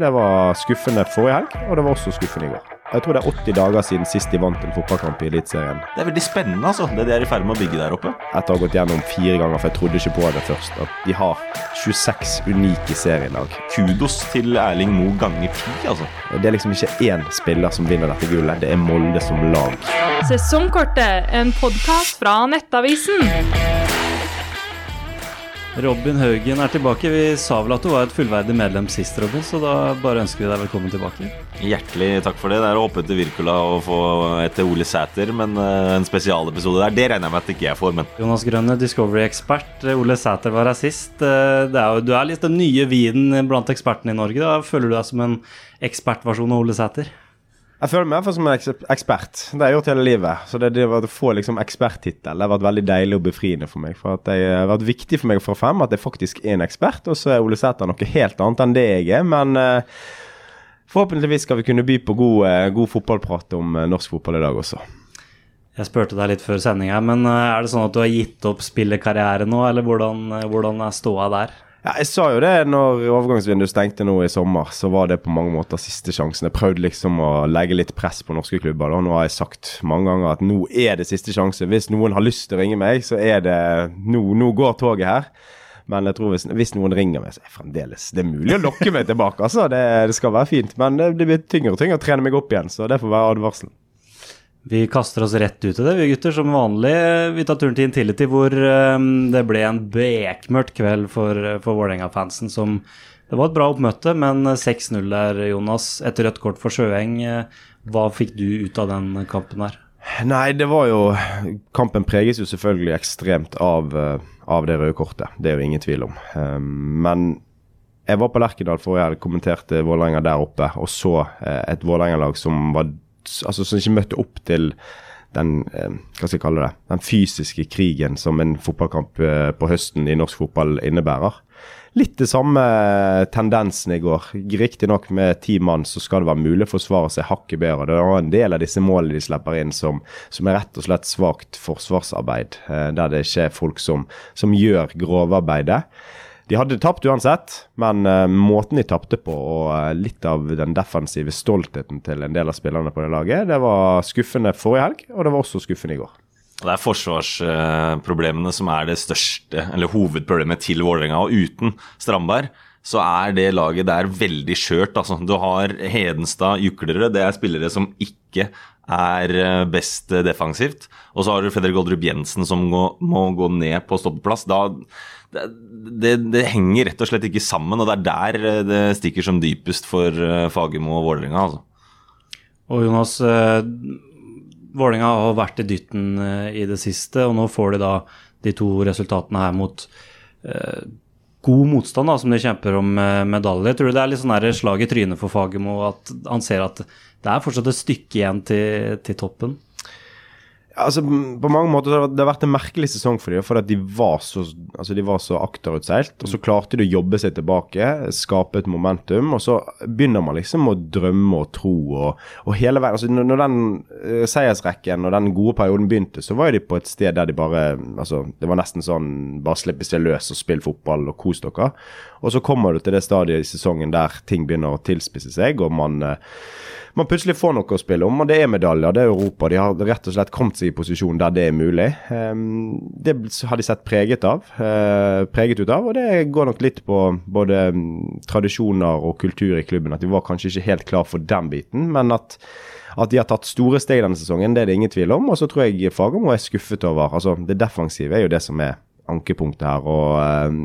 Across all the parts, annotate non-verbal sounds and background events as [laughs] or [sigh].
Det var skuffende forrige helg, og det var også skuffende i går. Jeg tror det er 80 dager siden sist de vant en fotballkamp i Eliteserien. Det er veldig spennende, altså, det de er i ferd med å bygge der oppe. Etter å ha gått gjennom fire ganger, for jeg trodde ikke på det først, at de har 26 unike serielag. Kudos til Erling Moe ganger ti, altså. Det er liksom ikke én spiller som vinner dette gullet, det er Molde som lag. Sesongkortet, en podkast fra Nettavisen. Robin Haugen er tilbake. Vi sa vel at du var et fullverdig medlem sist, Robin, så da bare ønsker vi deg velkommen tilbake. Hjertelig takk for det. Det er å hoppe til Wirkola og få etter Ole Sæter, men eh, en spesialepisode der, det regner jeg med at ikke jeg får, men Jonas Grønne, Discovery-ekspert. Ole Sæter var her sist. Eh, Det er jo, du er litt den nye vinen blant ekspertene i Norge. Da føler du deg som en ekspertversjon av Ole Sæter? Jeg føler meg som en ekspert. Det har jeg gjort hele livet. Så det, det å få liksom eksperttittel har vært veldig deilig og befriende for meg. For Det har vært viktig for meg få frem at jeg faktisk er en ekspert, og så er Ole Sæter noe helt annet enn det jeg er. Men uh, forhåpentligvis skal vi kunne by på god, uh, god fotballprat om uh, norsk fotball i dag også. Jeg spurte deg litt før sending her, men eh, er det sånn at du har gitt opp spillekarriere nå, eller hvordan, eh, hvordan er ståa der? Ja, jeg sa jo det når overgangsvinduet stengte nå i sommer, så var det på mange måter siste sjansen. Jeg prøvde liksom å legge litt press på norske klubber. da. Nå har jeg sagt mange ganger at nå er det siste sjanse. Hvis noen har lyst til å ringe meg, så er det Nå, nå går toget her. Men jeg tror hvis, hvis noen ringer meg, så er det fremdeles Det er mulig å lokke meg tilbake, altså. Det, det skal være fint. Men det, det blir tyngre og tyngre å trene meg opp igjen, så det får være advarselen. Vi kaster oss rett ut i det, vi gutter, som vanlig. Vi tar turen til Intility, hvor eh, det ble en bekmørkt kveld for, for Vålerenga-fansen. som Det var et bra oppmøte, men 6-0 der, Jonas, etter rødt kort for Sjøeng. Hva fikk du ut av den kampen her? Nei, det var jo Kampen preges jo selvfølgelig ekstremt av, eh, av det røde kortet. Det er jo ingen tvil om. Eh, Men jeg var på Lerkendal forrige helg, kommenterte Vålerenga der oppe, og så eh, et Vålerenga-lag som var Altså som ikke møtte opp til den eh, hva skal jeg kalle det, den fysiske krigen som en fotballkamp eh, på høsten i norsk fotball innebærer. Litt det samme tendensen i går. Riktignok med ti mann så skal det være mulig å forsvare seg hakket bedre. Det er en del av disse målene de slipper inn som, som er rett og slett svakt forsvarsarbeid. eh, Der det ikke er folk som, som gjør grovarbeidet. De hadde tapt uansett, men uh, måten de tapte på og uh, litt av den defensive stoltheten til en del av spillerne på det laget, det var skuffende forrige helg, og det var også skuffende i går. Det er forsvarsproblemene som er det største, eller hovedproblemet til Vålerenga. Og uten Strandberg så er det laget der veldig skjørt. Altså, du har Hedenstad, Juklere. Det er spillere som ikke er eh, best eh, defensivt. Og så har du Fredrik Oldrup Jensen som må, må gå ned på stoppeplass. Da, det, det, det henger rett og slett ikke sammen, og det er der eh, det stikker som dypest for Fagermo og Vålerenga. Altså. Og Jonas, Vålerenga har vært i dytten i det siste, og nå får de da de to resultatene her mot god motstand, da, som de kjemper om eh, medalje. Tror du det er litt sånn slag i trynet for Fagermo at han ser at det er fortsatt et stykke igjen til, til toppen? Altså, På mange måter har det har vært en merkelig sesong for dem, for at de var så, altså, de var så akterutseilt. Og så klarte de å jobbe seg tilbake, skape et momentum. Og så begynner man liksom å drømme og tro. Og, og hele veien, altså Når, den eh, seiersrekken og den gode perioden begynte, så var de på et sted der de bare altså Det var nesten sånn Bare slippes seg løs og spill fotball og kos dere. Og så kommer du til det stadiet i sesongen der ting begynner å tilspisse seg, og man eh, man plutselig får noe å spille om, og det er medaljer. Det er Europa. De har rett og slett kommet seg i posisjon der det er mulig. Ehm, det har de sett preget av, eh, preget ut av, og det går nok litt på både mm, tradisjoner og kultur i klubben. At de var kanskje ikke helt klar for den biten, men at, at de har tatt store steg denne sesongen, det er det ingen tvil om. Og så tror jeg Fagermo er skuffet over. Altså, det defensive er jo det som er ankepunktet her. og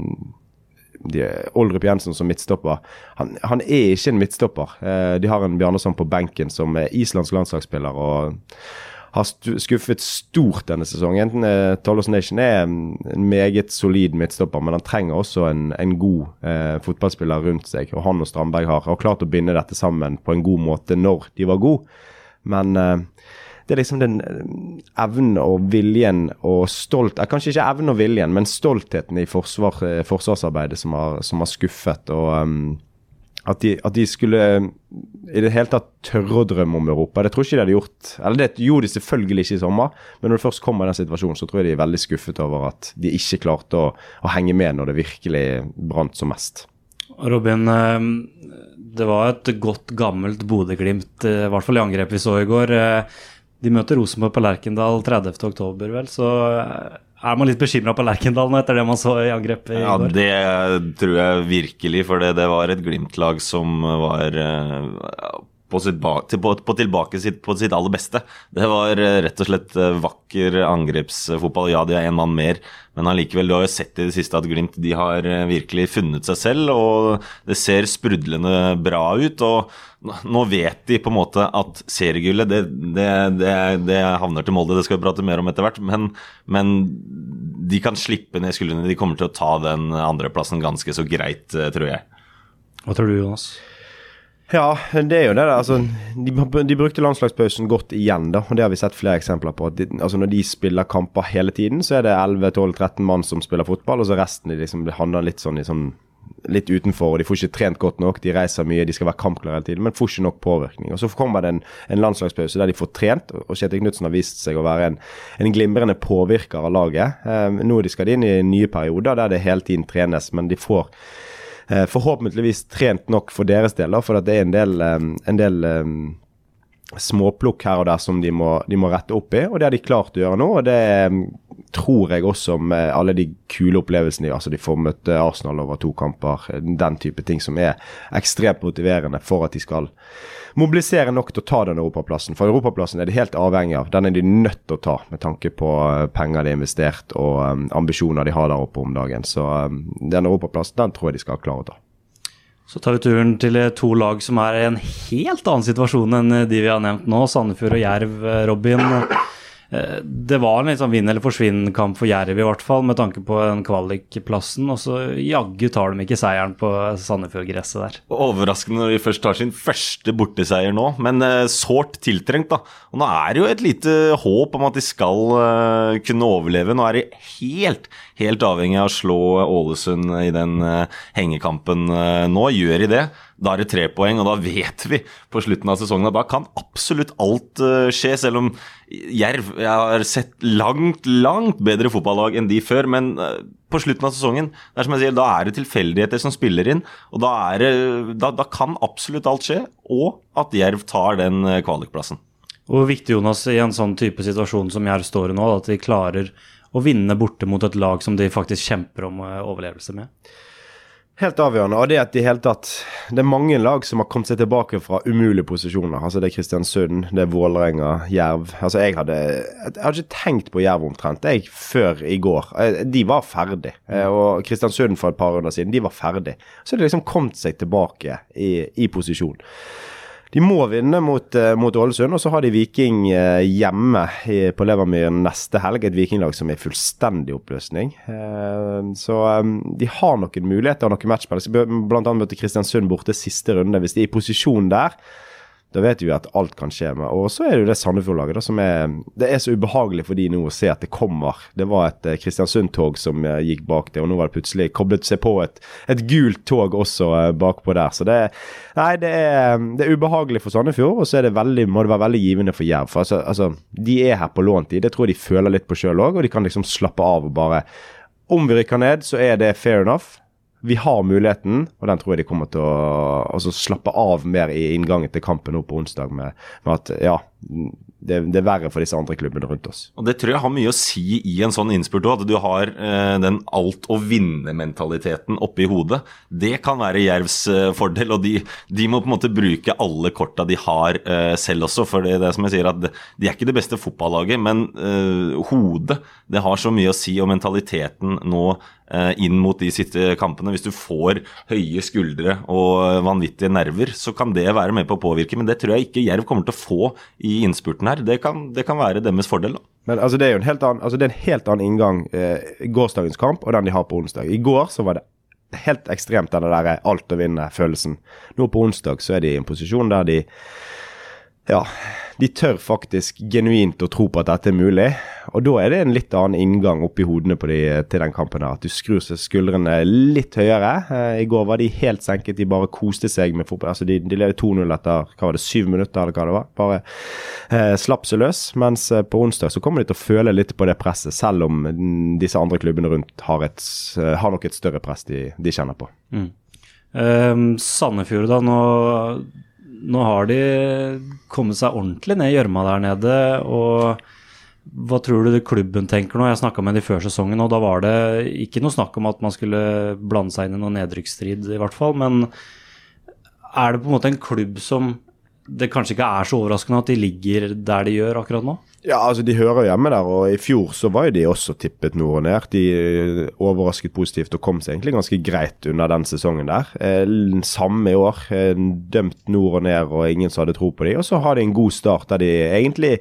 Oldrup Jensen som midtstopper. Han, han er ikke en midtstopper. Eh, de har en Bjarnason på benken som er islandsk landslagsspiller og har skuffet stort denne sesongen. Eh, Tollers Nation er en meget solid midtstopper, men han trenger også en, en god eh, fotballspiller rundt seg. Og han og Strandberg har, har klart å binde dette sammen på en god måte når de var gode. Men eh, det er liksom den eh, evnen og viljen og stolt eh, Kanskje ikke evnen og viljen, men stoltheten i forsvar, eh, forsvarsarbeidet som har, som har skuffet. og um, at de, at de skulle i det hele tatt tørre å drømme om Europa. Det tror ikke de hadde gjort. Eller det gjorde de selvfølgelig ikke i sommer, men når det først kommer i den situasjonen, så tror jeg de er veldig skuffet over at de ikke klarte å, å henge med når det virkelig brant som mest. Robin, det var et godt, gammelt Bodø-Glimt, i hvert fall i angrep vi så i går. Eh, De møter Rosenborg på Lerkendal 30.10, vel, så eh, er man litt bekymra på Lerkendal nå etter det man så i angrepet i Ja, går? det tror jeg virkelig, for det, det var et Glimt-lag som var eh, på, sitt ba til, på, på tilbake sitt, på sitt aller beste. Det var eh, rett og slett eh, vakker angrepsfotball. Ja, de er én mann mer, men allikevel, du har jo sett i det siste at Glimt de har eh, virkelig funnet seg selv, og det ser sprudlende bra ut. og nå- vet de på en måte at seriegullet det, det, det, det havner til Molde, det skal vi prate mer om etter hvert. Men, men de kan slippe ned skuldrene. De kommer til å ta den andreplassen ganske så greit, tror jeg. Hva tror du, Jonas? Ja, det er jo det. altså, de, de brukte landslagspausen godt igjen, da. og Det har vi sett flere eksempler på. de, altså Når de spiller kamper hele tiden, så er det 11-12-13 mann som spiller fotball, og så resten de liksom, handler litt sånn sånn litt utenfor, og de får ikke trent godt nok. De reiser mye, de skal være kampklare hele tiden, men får ikke nok påvirkning. Og Så kommer det en, en landslagspause der de får trent, og Kjetil Knutsen har vist seg å være en, en glimrende påvirker av laget. Eh, nå skal de inn i nye perioder der det hele tiden trenes, men de får forhåpentligvis trent nok for deres del, da, for det er en del, eh, en del eh, småplukk her og der som de må, de må rette opp i, og det har de klart å gjøre nå. og det eh, tror jeg også med alle de kule opplevelsene. altså De får møte Arsenal over to kamper. eh, Den type ting som er ekstremt motiverende for at de skal mobilisere nok til å ta den europaplassen. For europaplassen er de helt avhengig av. Den er de nødt til å ta med tanke på eh, penger de har investert og ambisjoner de har der oppe om dagen. Så den europaplassen den tror jeg de skal klare å ta. Så tar vi turen til eh, to lag som er i en helt annen situasjon enn eh, de vi har nevnt nå. Sandefjord og Jerv, eh, Robin. Eh, Det var en litt sånn vinn eller forsvinn-kamp for Jerv, i hvert fall, med tanke på den kvalikplassen. Og så jaggu tar de ikke seieren på Sandefjord-gresset der. Overraskende når de først tar sin første borteseier nå, men eh, sårt tiltrengt. da. Og Nå er det jo et lite håp om at de skal eh, kunne overleve. Nå er de helt, helt avhengig av å slå Ålesund i den hengekampen nå. Gjør de det, da er det tre poeng, og da vet vi på slutten av sesongen at da kan absolutt alt eh, skje, selv om Jerv Jeg har sett langt, langt bedre fotballag enn de før, men eh, på slutten av sesongen det er som jeg sier, da er det tilfeldigheter som spiller inn, og da, det, da, da kan absolutt alt skje, og at Jerv tar den eh, kvalikplassen. Hvor viktig, Jonas, i en sånn type situasjon som Jerv står i nå, at de klarer å vinne borte mot et lag som de faktisk kjemper om overlevelse med? Helt avgjørende. Og det at de helt tatt Det er mange lag som har kommet seg tilbake fra umulige posisjoner. Altså Det er Kristiansund, det er Vålerenga, Jerv. Altså Jeg hadde Jeg hadde ikke tenkt på Jerv omtrent jeg før i går. Eh, De var ferdig. Eh, Og Kristiansund for et par runder siden, de var ferdig. Så de liksom kommet seg tilbake i, i posisjon. De må vinne mot, eh, mot Ålesund, og så har de Viking eh, hjemme på Levermyren neste helg. Et vikinglag som er fullstendig oppløsning. Eh, så de har noen muligheter og noen matchspill. Blant annet møte Kristiansund borte siste runde. Hvis de er i posisjon der, da vet vi at alt kan skje. med. Og så er det jo det Sandefjord-laget som er Det er så ubehagelig for de nå å se at det kommer. Det var et eh, Kristiansund-tog som eh, gikk bak det, og nå var det plutselig koblet seg på et, et gult tog også eh, bakpå der. Så det, nei, det, er, det er ubehagelig for Sandefjord, og så er det veldig, må det være veldig givende for Jerv. For altså, altså, de er her på lånt, tid. Det tror jeg de føler litt på sjøl òg, og de kan liksom slappe av og bare Om vi rykker ned, så er det fair enough. Vi har muligheten, og den tror jeg de kommer til å altså, slappe av mer i inngangen til kampen nå på onsdag, med, med at ja, det, det er verre for disse andre klubbene rundt oss. Og Det tror jeg har mye å si i en sånn innspurt òg, at du har eh, den alt å vinne-mentaliteten oppi hodet. Det kan være Jervs eh, fordel, og de, de må på en måte bruke alle korta de har eh, selv også. For det, det er som jeg sier, at de er ikke det beste fotballaget, men eh, hodet det har så mye å si, og mentaliteten nå inn mot de kampene. Hvis du får høye skuldre og vanvittige nerver, så kan det være med på å påvirke. Men det tror jeg ikke Jerv kommer til å få i innspurten her. Det kan, det kan være deres fordel. da. Men altså, det er jo en helt annen, altså, en helt annen inngang eh, gårsdagens kamp og den de har på onsdag. I går så var det helt ekstremt den der alt å vinne-følelsen. Nå på onsdag så er de i en posisjon der de ja, de tør faktisk genuint å tro på at dette er mulig. Og da er det en litt annen inngang oppi hodene på de til den kampen her. At du skrur seg skuldrene litt høyere. Eh, I går var de helt senket, de bare koste seg med fotball. Altså de, de ledet 2-0 etter hva var det, syv minutter, eller hva det var. Bare eh, slapp seg løs. Mens eh, på onsdag så kommer de til å føle litt på det presset, selv om disse andre klubbene rundt har, et, eh, har nok et større press de, de kjenner på. Mm. Um, Sandefjord, da. Nå, nå har de kommet seg ordentlig ned i gjørma der nede. og hva tror du klubben tenker nå? Jeg snakka med de før sesongen, og da var det ikke noe snakk om at man skulle blande seg inn i noen nedrykksstrid, i hvert fall. Men er det på en måte en klubb som det kanskje ikke er så overraskende at de ligger der de gjør akkurat nå? Ja, altså de hører hjemme der, og i fjor så var jo de også tippet nord og ned. De eh, overrasket positivt og kom seg egentlig ganske greit under den sesongen der. Eh, samme år. Eh, dømt nord og ned, og ingen som hadde tro på dem. Og så har de en god start der de egentlig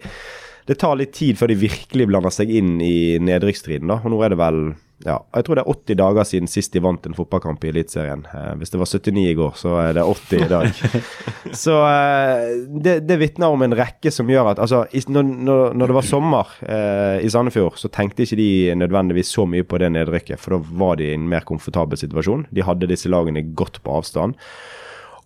det tar litt tid før de virkelig blander seg inn i nedrykksstriden. da, og Nå er det vel ja, jeg tror det er 80 dager siden sist de vant en fotballkamp i Eliteserien. Eh, hvis det var 79 i går, så er det 80 i dag. [laughs] så eh, det, det vitner om en rekke som gjør at altså, når, når, det var sommer eh, i Sandefjord, så tenkte ikke de nødvendigvis så mye på det nedrykket, for da var de i en mer komfortabel situasjon. De hadde disse lagene godt på avstand.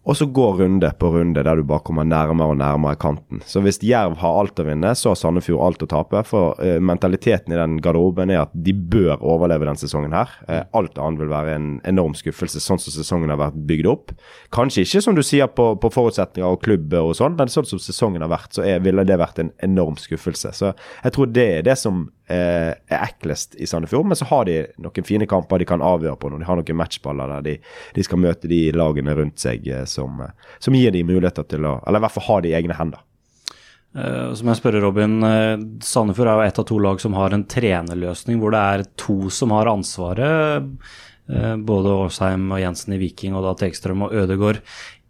Og så går runde på runde der du bare kommer nærmere og nærmere kanten. Så hvis Jerv har alt å vinne, så har Sandefjord alt å tape. For uh, mentaliteten i den garderoben er at de bør overleve denne sesongen her. Uh, alt annet vil være en enorm skuffelse, sånn som sesongen har vært bygd opp. Kanskje ikke som du sier på, på forutsetninger og klubb og sånn, men sånn som sesongen har vært, så er, ville det vært en enorm skuffelse. Så jeg tror det er det som eh, er eklest i Sandefjord. Men så har de noen fine kamper de kan avgjøre på når de har noen matchballer der de, de skal møte de lagene rundt seg eh, som, eh, som, gir de muligheter til å Eller i hvert fall ha de egne hender. Uh, så må jeg spørre Robin, uh, Sandefjord er jo ett av to lag som har en trenerløsning hvor det er to som har ansvaret. Uh, både Årsheim og Jensen i Viking og da Tegstrøm og Ødegård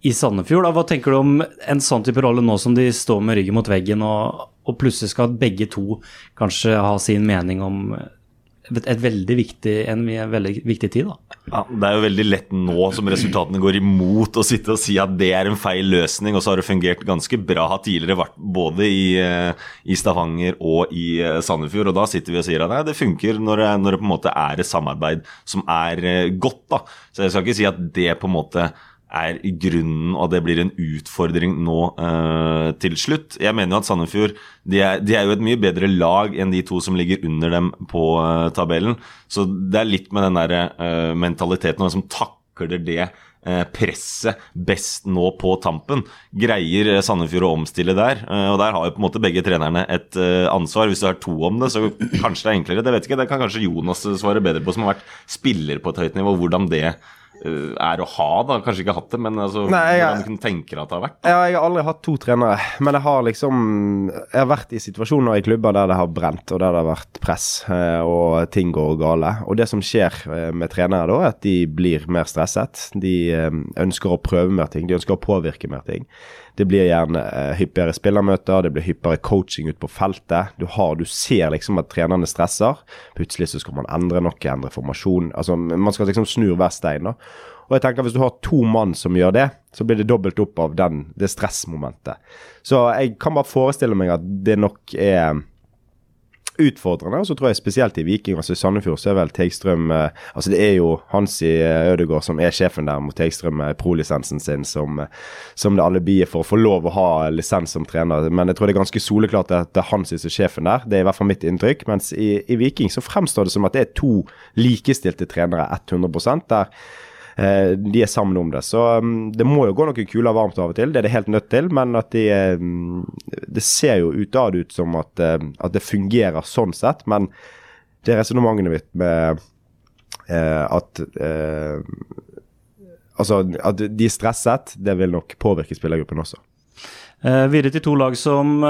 i Sandefjord. Da. Hva tenker du om en sånn type rolle nå som de står med ryggen mot veggen og, og plutselig skal begge to kanskje ha sin mening om veldig viktig, en veldig viktig tid. da. Ja, Det er jo veldig lett nå som resultatene går imot å sitte og si at det er en feil løsning, og så har det fungert ganske bra tidligere, både i, eh, i Stavanger og i eh, Sandefjord. Og da sitter vi og sier at nei, det funker når det, når det på en måte er et samarbeid som er eh, godt. da. Så jeg skal ikke si at det på en måte er grunnen, og det blir en utfordring nå eh, til slutt. Jeg mener jo at Sandefjord de er, de er, jo et mye bedre lag enn de to som ligger under dem på eh, tabellen. Så det er litt med den der eh, mentaliteten og som takler det presset best nå på tampen. Greier Sandefjord å omstille der? Og der har jo på en måte begge trenerne et ansvar. Hvis du har to om det, så kanskje det er enklere. Det vet ikke, det kan kanskje Jonas svare bedre på, som har vært spiller på et høyt nivå. Hvordan det Eh, er å ha, da. Kanskje ikke hatt det, men altså, Nei, jeg, hvordan du kunne tenke deg at det har vært? Ja, jeg har aldri hatt to trenere, men jeg har liksom Jeg har vært i situasjoner i klubber der det har brent, og der det har vært press, eh, og ting går gale. Og det som skjer eh, med trenere da, er at de blir mer stresset. De ønsker å prøve mer ting, de ønsker å påvirke mer ting. Det blir gjerne eh, hyppigere spillermøter, det blir hyppigere coaching ut på feltet. Du, har, du ser liksom at trenerne stresser. Plutselig så skal man endre noe, endre formasjon. Altså, man skal liksom snu hver stein. da. Og jeg tenker Hvis du har to mann som gjør det, så blir det dobbelt opp av den, det stressmomentet. Så jeg kan bare forestille meg at det nok er utfordrende. Og så tror jeg spesielt i Viking, altså i Sandefjord, så er vel Teigstrøm eh, Altså det er jo Hansi eh, Ødegaard som er sjefen der, mot Teigstrøm med prolisensen sin som, eh, som det alibiet for å få lov å ha lisens som trener. Men jeg tror det er ganske soleklart at det er Hansi som er sjefen der. Det er i hvert fall mitt inntrykk. Mens i, i Viking så fremstår det som at det er to likestilte trenere 100 der Eh, de er sammen om det. Så um, det må jo gå noen kuler varmt av og til, det er det helt nødt til. Men at de um, Det ser jo utad ut som at, uh, at, det fungerer sånn sett. Men det resonnementet mitt med at Altså, at de er stresset, det vil nok påvirke spillergruppen også. Videre til to lag som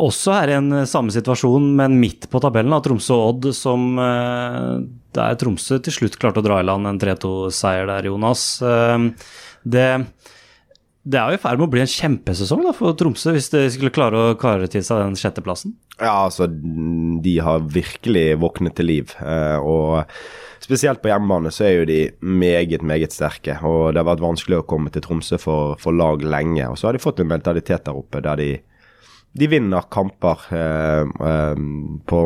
også er i en samme situasjon, men midt på tabellen. av Tromsø og Odd, som uh, der Tromsø til slutt klarte å dra i land en 3-2-seier der, Jonas. Ehm, det, det er jo i ferd med å bli en kjempesesong da, for Tromsø, hvis de skulle klare å kare til seg den sjetteplassen? Ja, altså, de har virkelig våknet til liv. Eh, og spesielt på hjemmebane så er jo de meget, meget sterke. Og det har vært vanskelig å komme til Tromsø for, for lag lenge. Og så har de fått en mentalitet der oppe der de, de vinner kamper eh, eh, på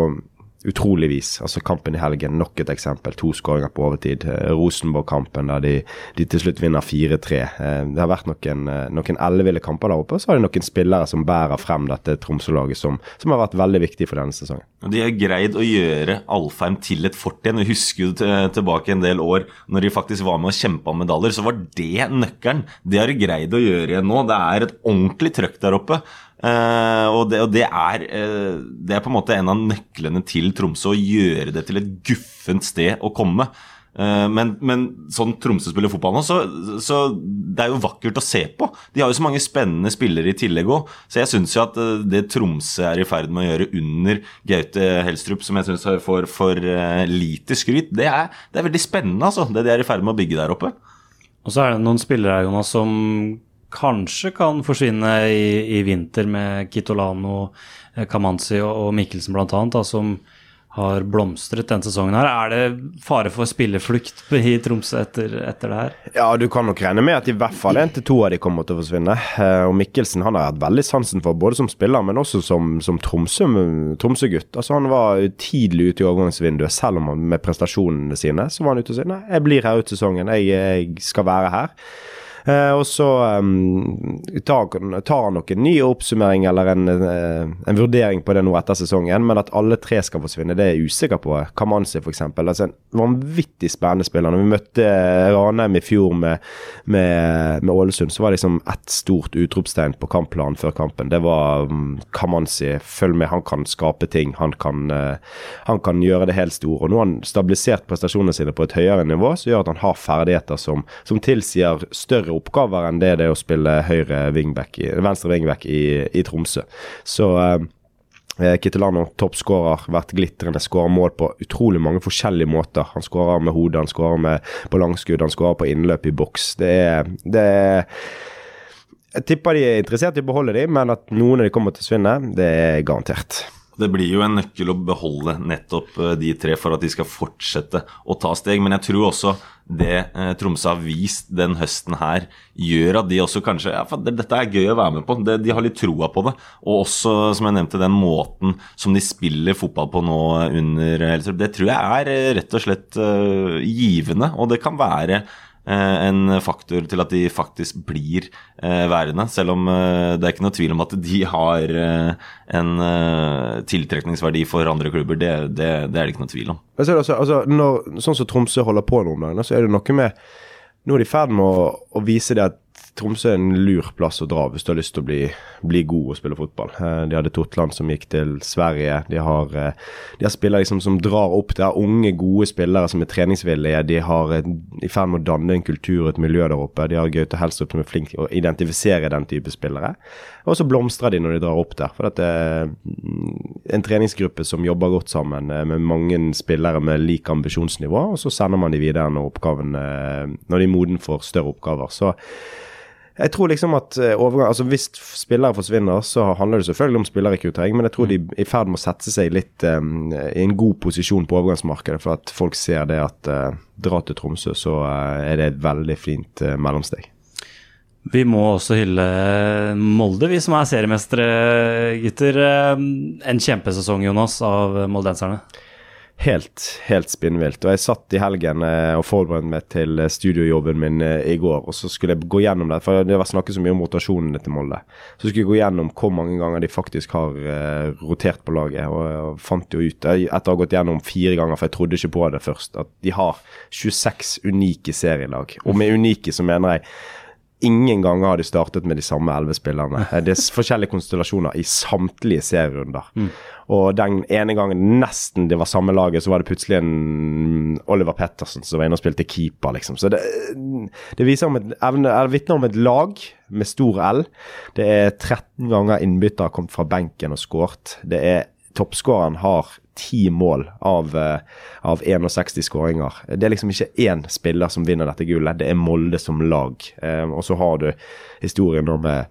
utrolig vis. Altså Kampen i helgen, nok et eksempel. To skåringer på overtid. Eh, Rosenborg-kampen der de, de, til slutt vinner 4-3. Eh, det har vært noen, noen elleville kamper der oppe. Og så har de noen spillere som bærer frem dette Tromsø-laget, som, som, har vært veldig viktig for denne sesongen. De har greid å gjøre Alfheim til et fort igjen. Vi husker jo tilbake en del år når de faktisk var med og kjempa om medaljer. Så var det nøkkelen. Det har de greid å gjøre igjen nå. Det er et ordentlig trøkk der oppe. Uh, og, det, og det, er, uh, det, er, på en måte en av nøklene til Tromsø, å gjøre det til et guffent sted å komme. Uh, men, men, sånn Tromsø spiller fotball nå, så, så, det er jo vakkert å se på. De har jo så mange spennende spillere i tillegg òg. Så jeg syns jo at det Tromsø er i ferd med å gjøre under Gaute Helstrup, som jeg syns får for lite skryt, det er, det er veldig spennende, altså. Det de er i ferd med å bygge der oppe. Og så er det noen spillere her, Jonas, som kanskje kan forsvinne i, i vinter med Kitolano, eh, Kamanzi og, og Mikkelsen bl.a., som har blomstret denne sesongen. her. Er det fare for spilleflukt [laughs] i Tromsø etter, etter, det her? Ja, du kan nok regne med at i hvert fall én til to av de kommer til å forsvinne. Eh, og Mikkelsen han har hatt veldig sansen for både som spiller, men også som, som Tromsø-gutt. Tromsø altså Han var tidlig ute i overgangsvinduet, selv om han med prestasjonene sine så var han ute og sa nei, jeg blir her ut sesongen, jeg, jeg skal være her. Eh, og så um, tar, tar, nok en ny oppsummering eller en, uh, en, vurdering på det nå etter sesongen, men at alle tre skal forsvinne, det er jeg usikker på. Kamanzi f.eks. Altså, en vanvittig spennende spiller. Når vi møtte Ranheim i fjor med, med, med, Ålesund, så var det liksom ett stort utropstegn på kampplanen før kampen. Det var um, Kamanzi. Følg med, han kan skape ting. Han kan, han kan gjøre det helt store. Og nå har han stabilisert prestasjonene sine på et høyere nivå, som gjør at han har ferdigheter som, som tilsier større oppgaver enn det det er å spille høyre wingback venstre wingback i, i Tromsø. Så eh, eh Kittelano, toppskårer, vært glitrende, skårer mål på utrolig mange forskjellige måter. Han skårer med hodet, han skårer på langskudd, han skårer på innløp i boks. Det er, det er Jeg tipper de er interessert i å beholde dem, men at noen av de kommer til å svinne, det er garantert. Det blir jo en nøkkel å beholde nettopp eh, de tre for at de skal fortsette å ta steg. Men jeg tror også det eh, Tromsø har vist den høsten her, gjør at de også kanskje ja, for Dette er gøy å være med på. De har litt troa på det. Og også, som jeg nevnte, den måten som de spiller fotball på nå under Det tror jeg er eh, rett og slett givende. Og det kan være en faktor til at de faktisk blir eh, værende. Selv om eh, det er ikke noe tvil om at de har en tiltrekningsverdi for andre klubber. Det, det, det er det ikke noe tvil om. Altså, altså, når, sånn som Tromsø holder på nå om dagen, så er det noe med Nå er de i ferd med å, å vise det at Tromsø er en lur plass å dra hvis du har lyst til å bli, bli god og spille fotball. Eh, de hadde Totland som gikk til Sverige. De har, eh, de har spillere liksom som drar opp der. Unge, gode spillere som er treningsvillige. De har i ferd med å danne en kultur og et miljø der oppe. De har Gaute Helstrup som er flink til å identifisere den type spillere. Og så blomstrer de når de drar opp der. For dette er en treningsgruppe som jobber godt sammen eh, med mange spillere med lik ambisjonsnivå. Og så sender man de videre når, når de er moden for større oppgaver. Så jeg tror liksom at eh, overgang, altså Hvis spillere forsvinner, så handler det selvfølgelig om spillerrekruttering, men jeg tror de er i ferd med å sette seg litt um, i en god posisjon på overgangsmarkedet, for at folk ser det at uh, dra til Tromsø, så uh, er det et veldig fint uh, mellomsteg. Vi må også hylle Molde, vi som er seriemestere, gutter. En kjempesesong, Jonas, av moldenserne helt, helt spinnvilt. Og jeg satt i helgen eh, og forberedte meg til eh, studiojobben min eh, i går, og så skulle jeg gå gjennom det, for det var snakket så mye om rotasjonene til Molde. Så skulle jeg gå gjennom hvor mange ganger de faktisk har rotert på laget, og, fant jo ut, etter å ha gått gjennom fire ganger, for jeg trodde ikke på det først, at de har 26 unike serielag. Og med unike så mener jeg Ingen ganger har de startet med de samme elleve spillerne. [laughs] Det er forskjellige konstellasjoner i samtlige serierunder. Mm. Og den ene gangen nesten det var samme laget, så var det plutselig en Oliver Pettersen som var inne og spilte keeper, liksom. Så det, det viser om et evne, vitner om et lag med stor L. Det er 13 ganger innbytter har kommet fra benken og skåret. Det er Toppskåreren har ti mål av, uh, av 61 skåringer. Det er liksom ikke én spiller som vinner dette gullet, det er Molde som lag. Uh, og så har du historien nå med,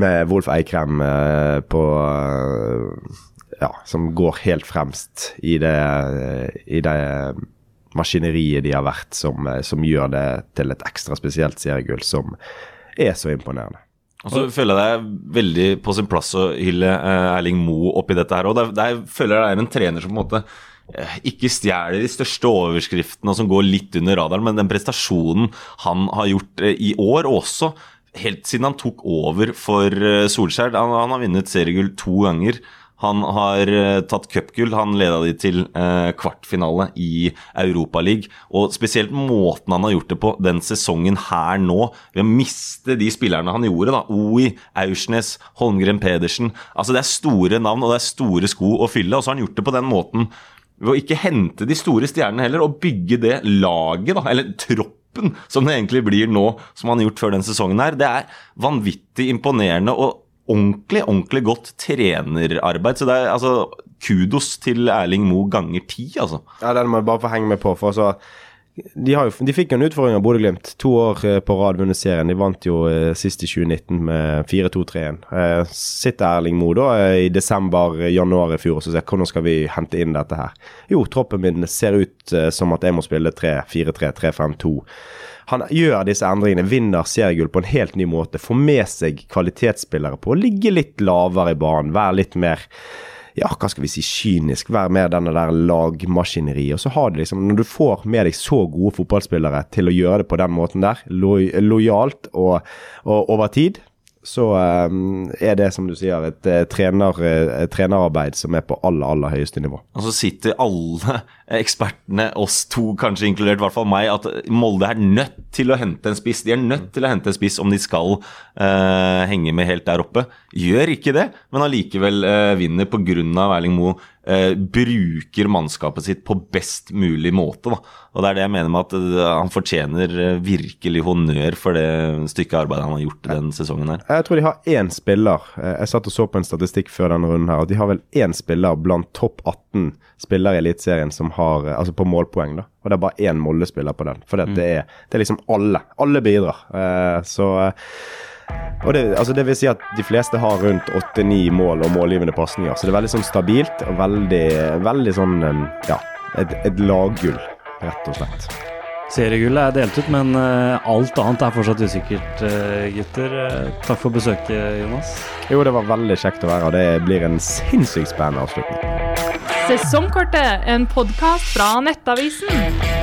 med Wolf Eikrem uh, på ja, som går helt fremst i det, i det maskineriet de har vært, som, som, gjør det til et ekstra spesielt seriegull som er så imponerende. Og så føler jeg det er veldig på sin plass å hylle eh, Erling Moe oppi dette her. Der, der føler jeg det er en trener som på en måte eh, ikke stjeler de største overskriftene og som går litt under radaren, men den prestasjonen han har gjort eh, i år, også helt siden han tok over for Solskjær han, han har vunnet seriegull to ganger. Han har eh, tatt cupgull. Han leda de til eh, kvartfinale i Europaligaen. Og spesielt måten han har gjort det på den sesongen her nå, ved å miste de spillerne han gjorde. da, Oi, Aursnes, Holmgren Pedersen. Altså Det er store navn og det er store sko å fylle. Og så har han gjort det på den måten ved å ikke hente de store stjernene heller, og bygge det laget, da, eller troppen, som det egentlig blir nå, som han har gjort før den sesongen her. Det er vanvittig imponerende. og ordentlig, ordentlig godt trenerarbeid. Så det er altså kudos til Erling Moe ganger ti, altså. Ja, den må jeg bare få henge med på. for så de, jo, de fikk jo en utfordring av Bodø-Glimt. To år eh, på rad vunnet serien. De vant jo eh, sist i 2019 med 4-2-3-1. Eh, sitter Erling Moe da i desember-januar i fjor og så sier hvordan skal vi hente inn dette her? Jo, troppen min ser ut som at jeg må spille 3-4-3, 3-5-2. Han gjør disse endringene, vinner seriegull på en helt ny måte. Får med seg kvalitetsspillere på å ligge litt lavere i banen, være litt mer ja, hva skal vi si, kynisk, være mer denne der lagmaskineriet. Og så har det liksom, når du får med deg så gode fotballspillere til å gjøre det på den måten der, lo lojalt og, og over tid, så um, er det, som du sier, et, uh, trener, et, trenerarbeid som er på aller, aller høyeste nivå. Og så sitter alle [laughs] ekspertene, oss to kanskje inkludert, i hvert fall meg, at Molde er nødt til å hente en spiss. De er nødt til å hente en spiss om de skal uh, henge med helt der oppe. Gjør ikke det, men allikevel vinner pga. Erling Moe eh, bruker mannskapet sitt på best mulig måte. Da. Og Det er det jeg mener med at uh, han fortjener uh, virkelig honnør for det stykket arbeid han har gjort den sesongen her. Jeg tror de har én spiller. Eh, jeg satt og så på en statistikk før denne runden her, og de har vel én spiller blant topp 18 spillere i Eliteserien som har Altså på målpoeng, da. Og det er bare én Molde-spiller på den. For mm. det, er, det, er, liksom alle. Alle bidrar. Eh, så og det, altså det, vil si at de fleste har rundt åtte-ni mål og målgivende pasninger. Så det er veldig sånn stabilt og veldig, veldig sånn ja, et, et laggull, rett og slett. Seriegullet er delt ut, men uh, alt annet er fortsatt usikkert, uh, gutter. Uh, takk for besøket, Jonas. Jo, det var veldig kjekt å være her. Det blir en sinnssykt spennende avslutning. Sesongkortet, en podkast fra Nettavisen.